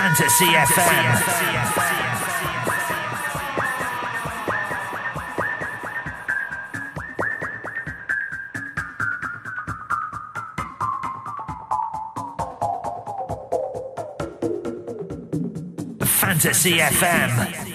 Fantasy FM. Fantasy FM.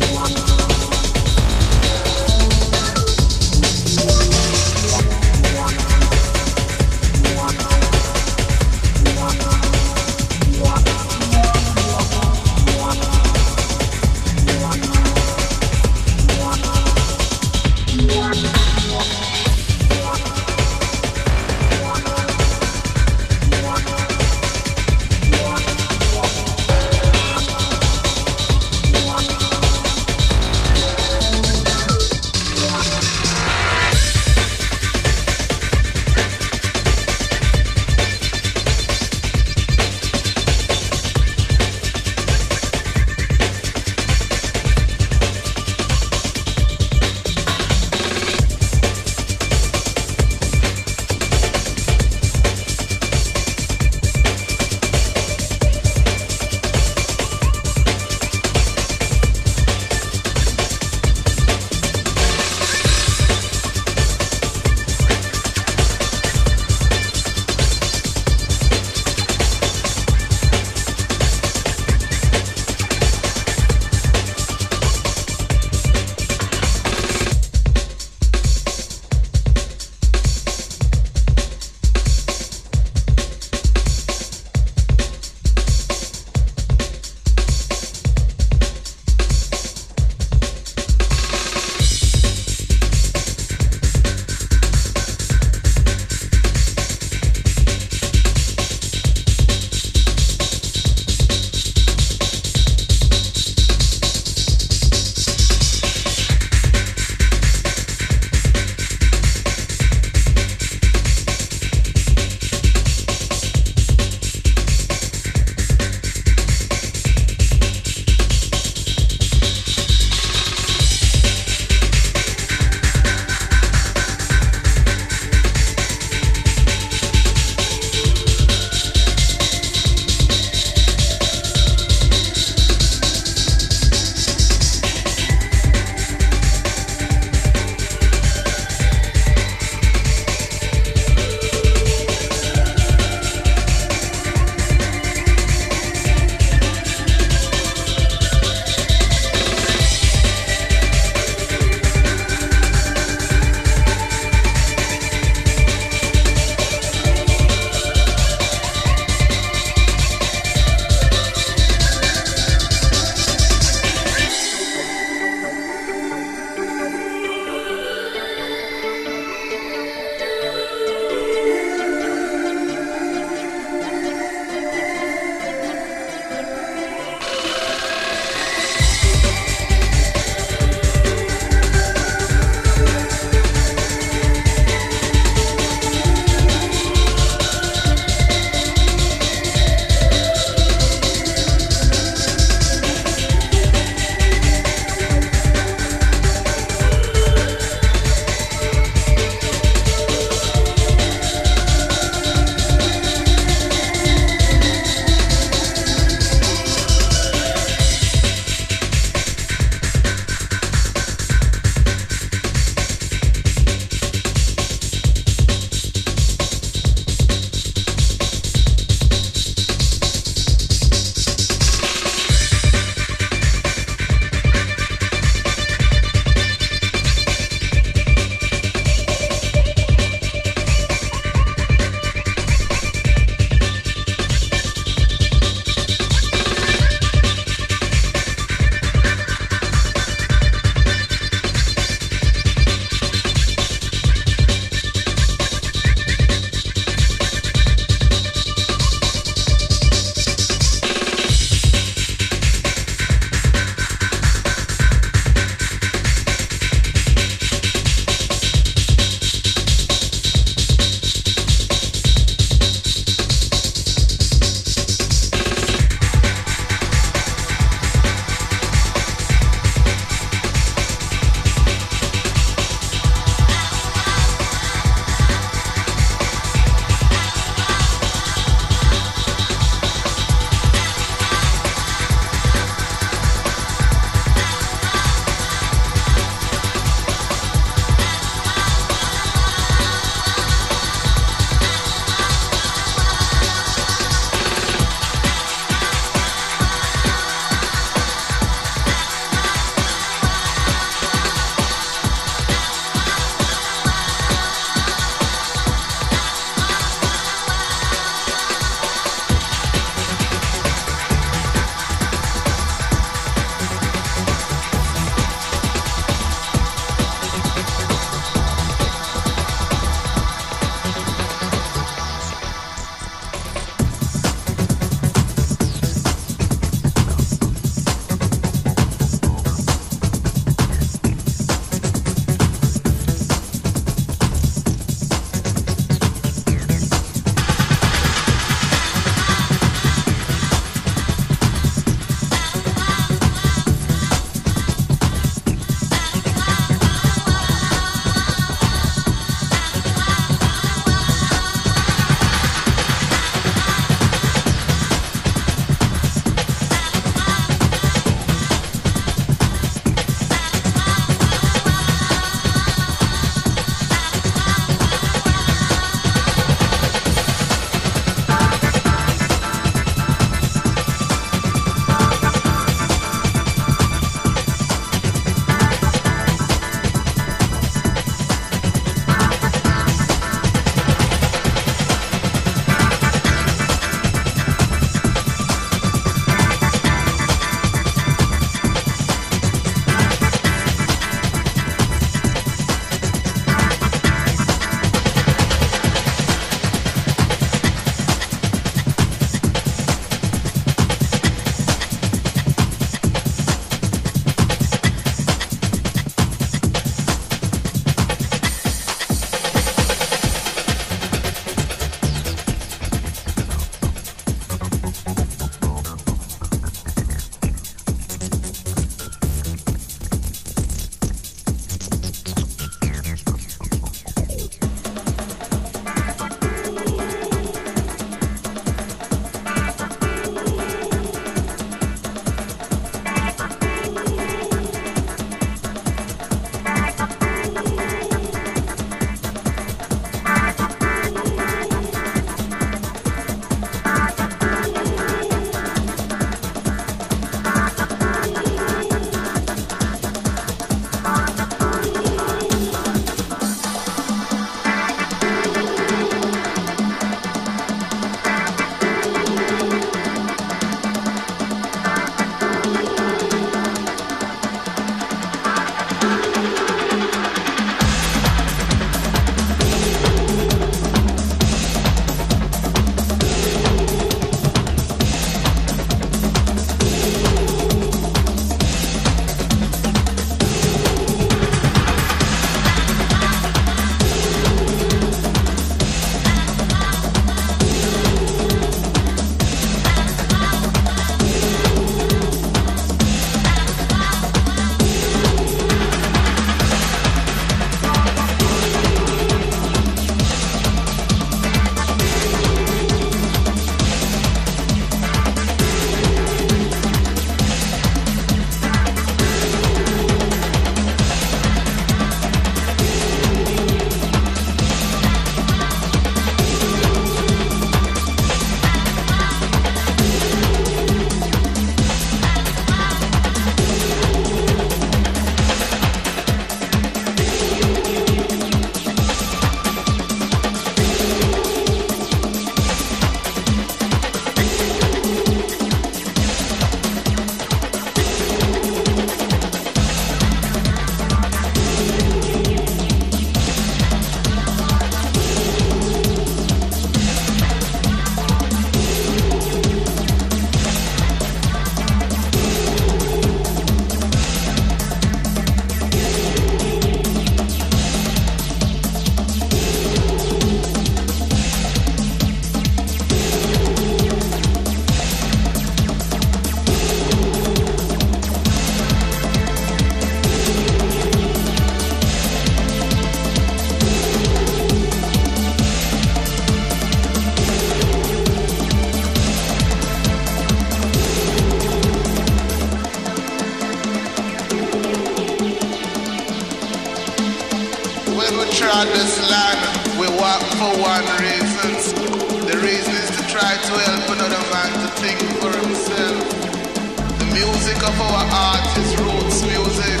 Of our art is roots music.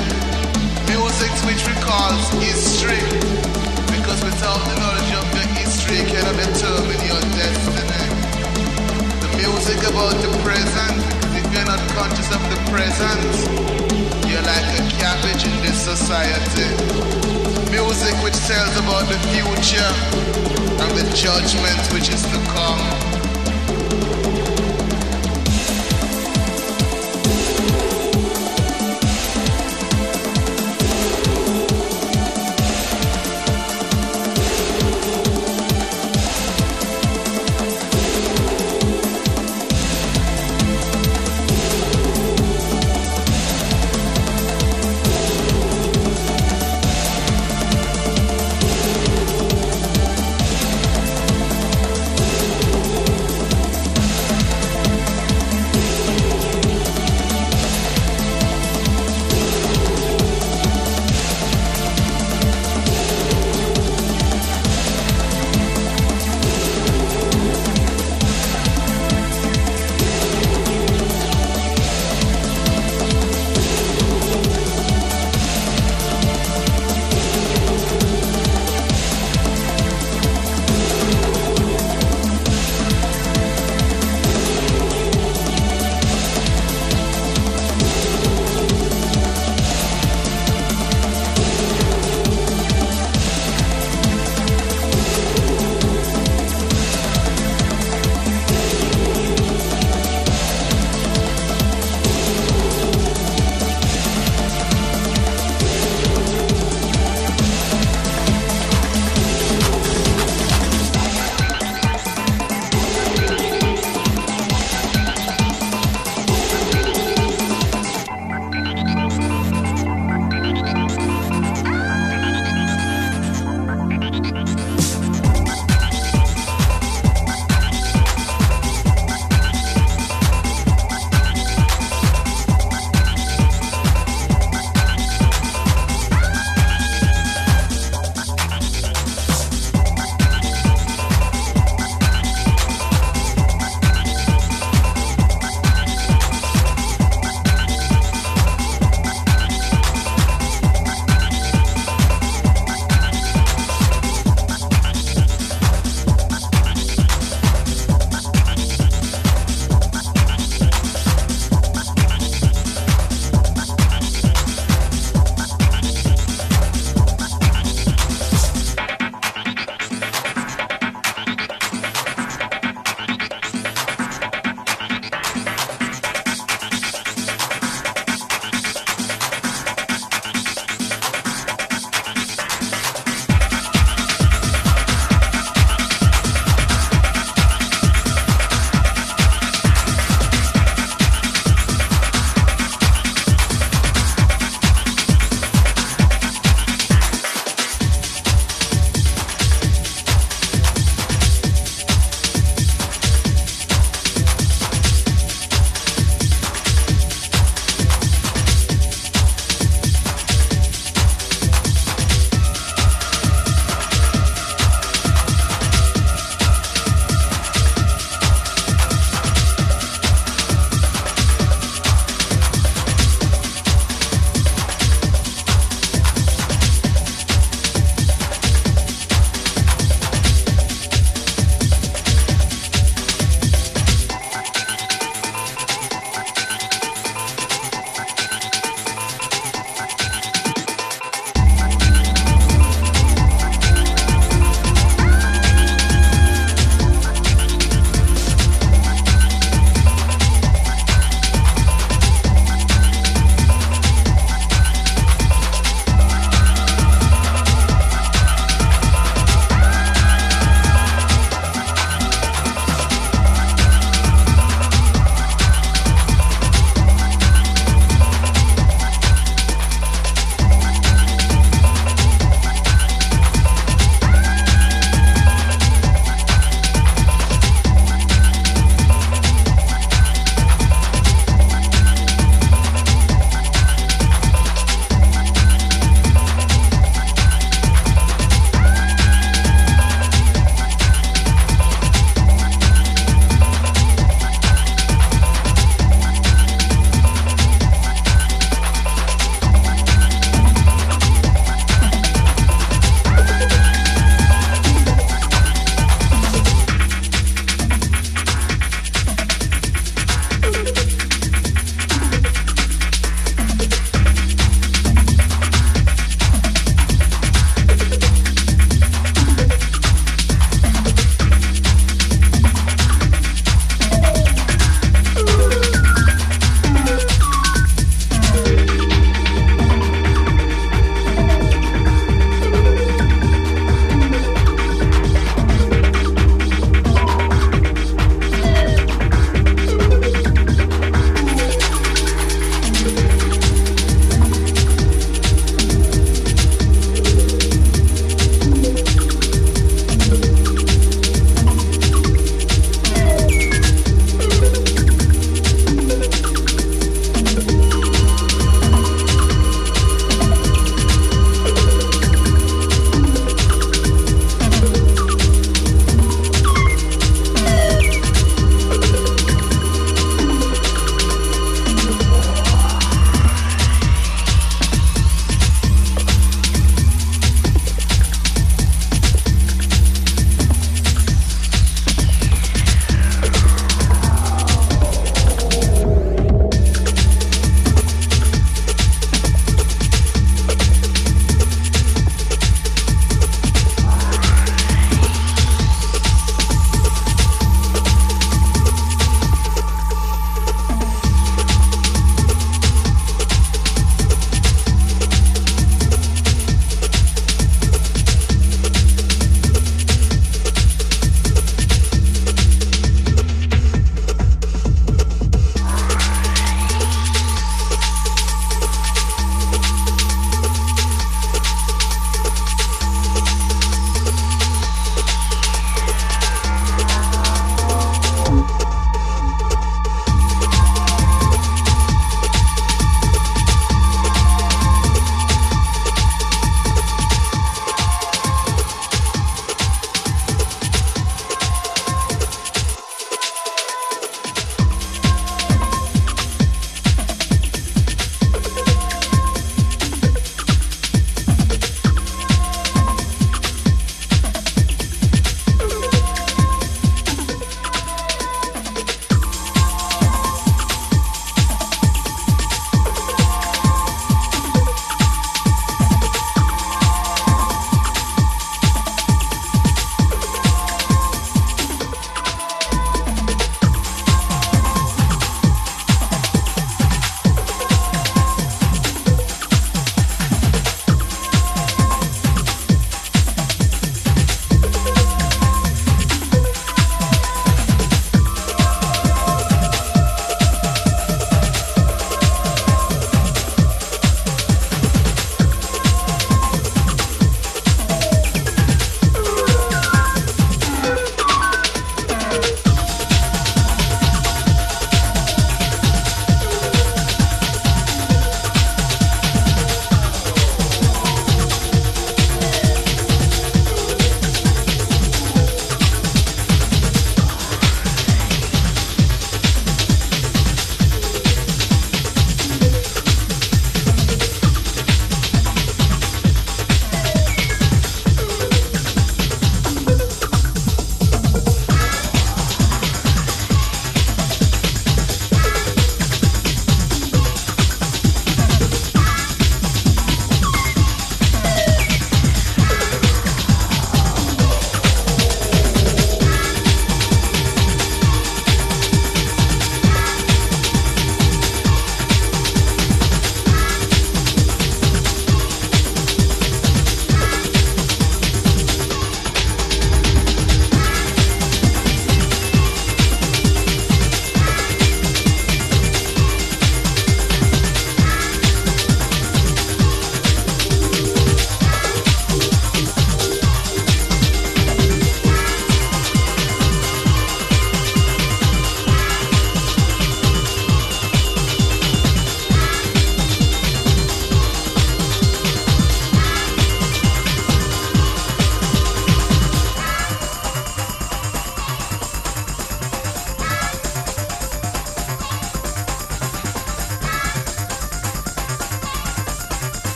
Music which recalls history. Because without the knowledge of your history, you cannot determine your destiny. The music about the present, because if you're not conscious of the present, you're like a cabbage in this society. Music which tells about the future and the judgment which is to come.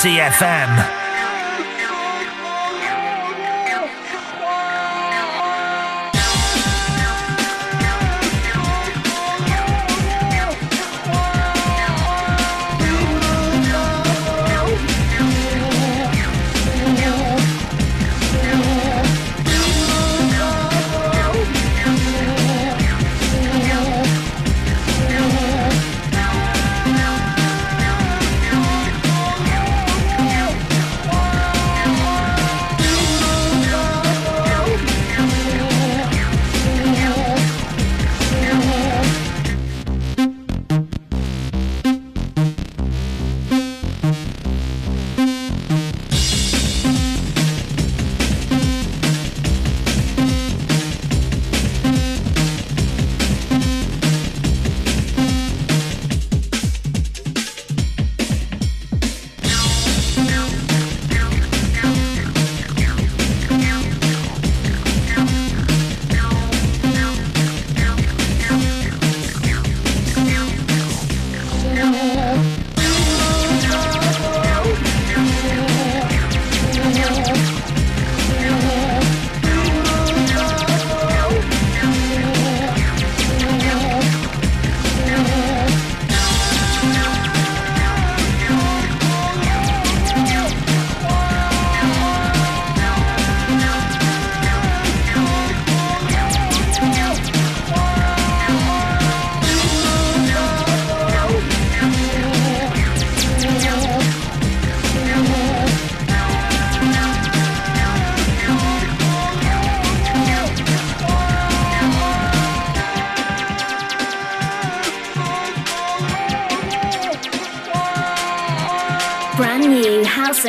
Fantasy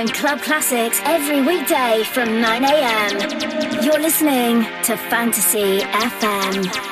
and club classics every weekday from 9 a.m. You're listening to Fantasy FM.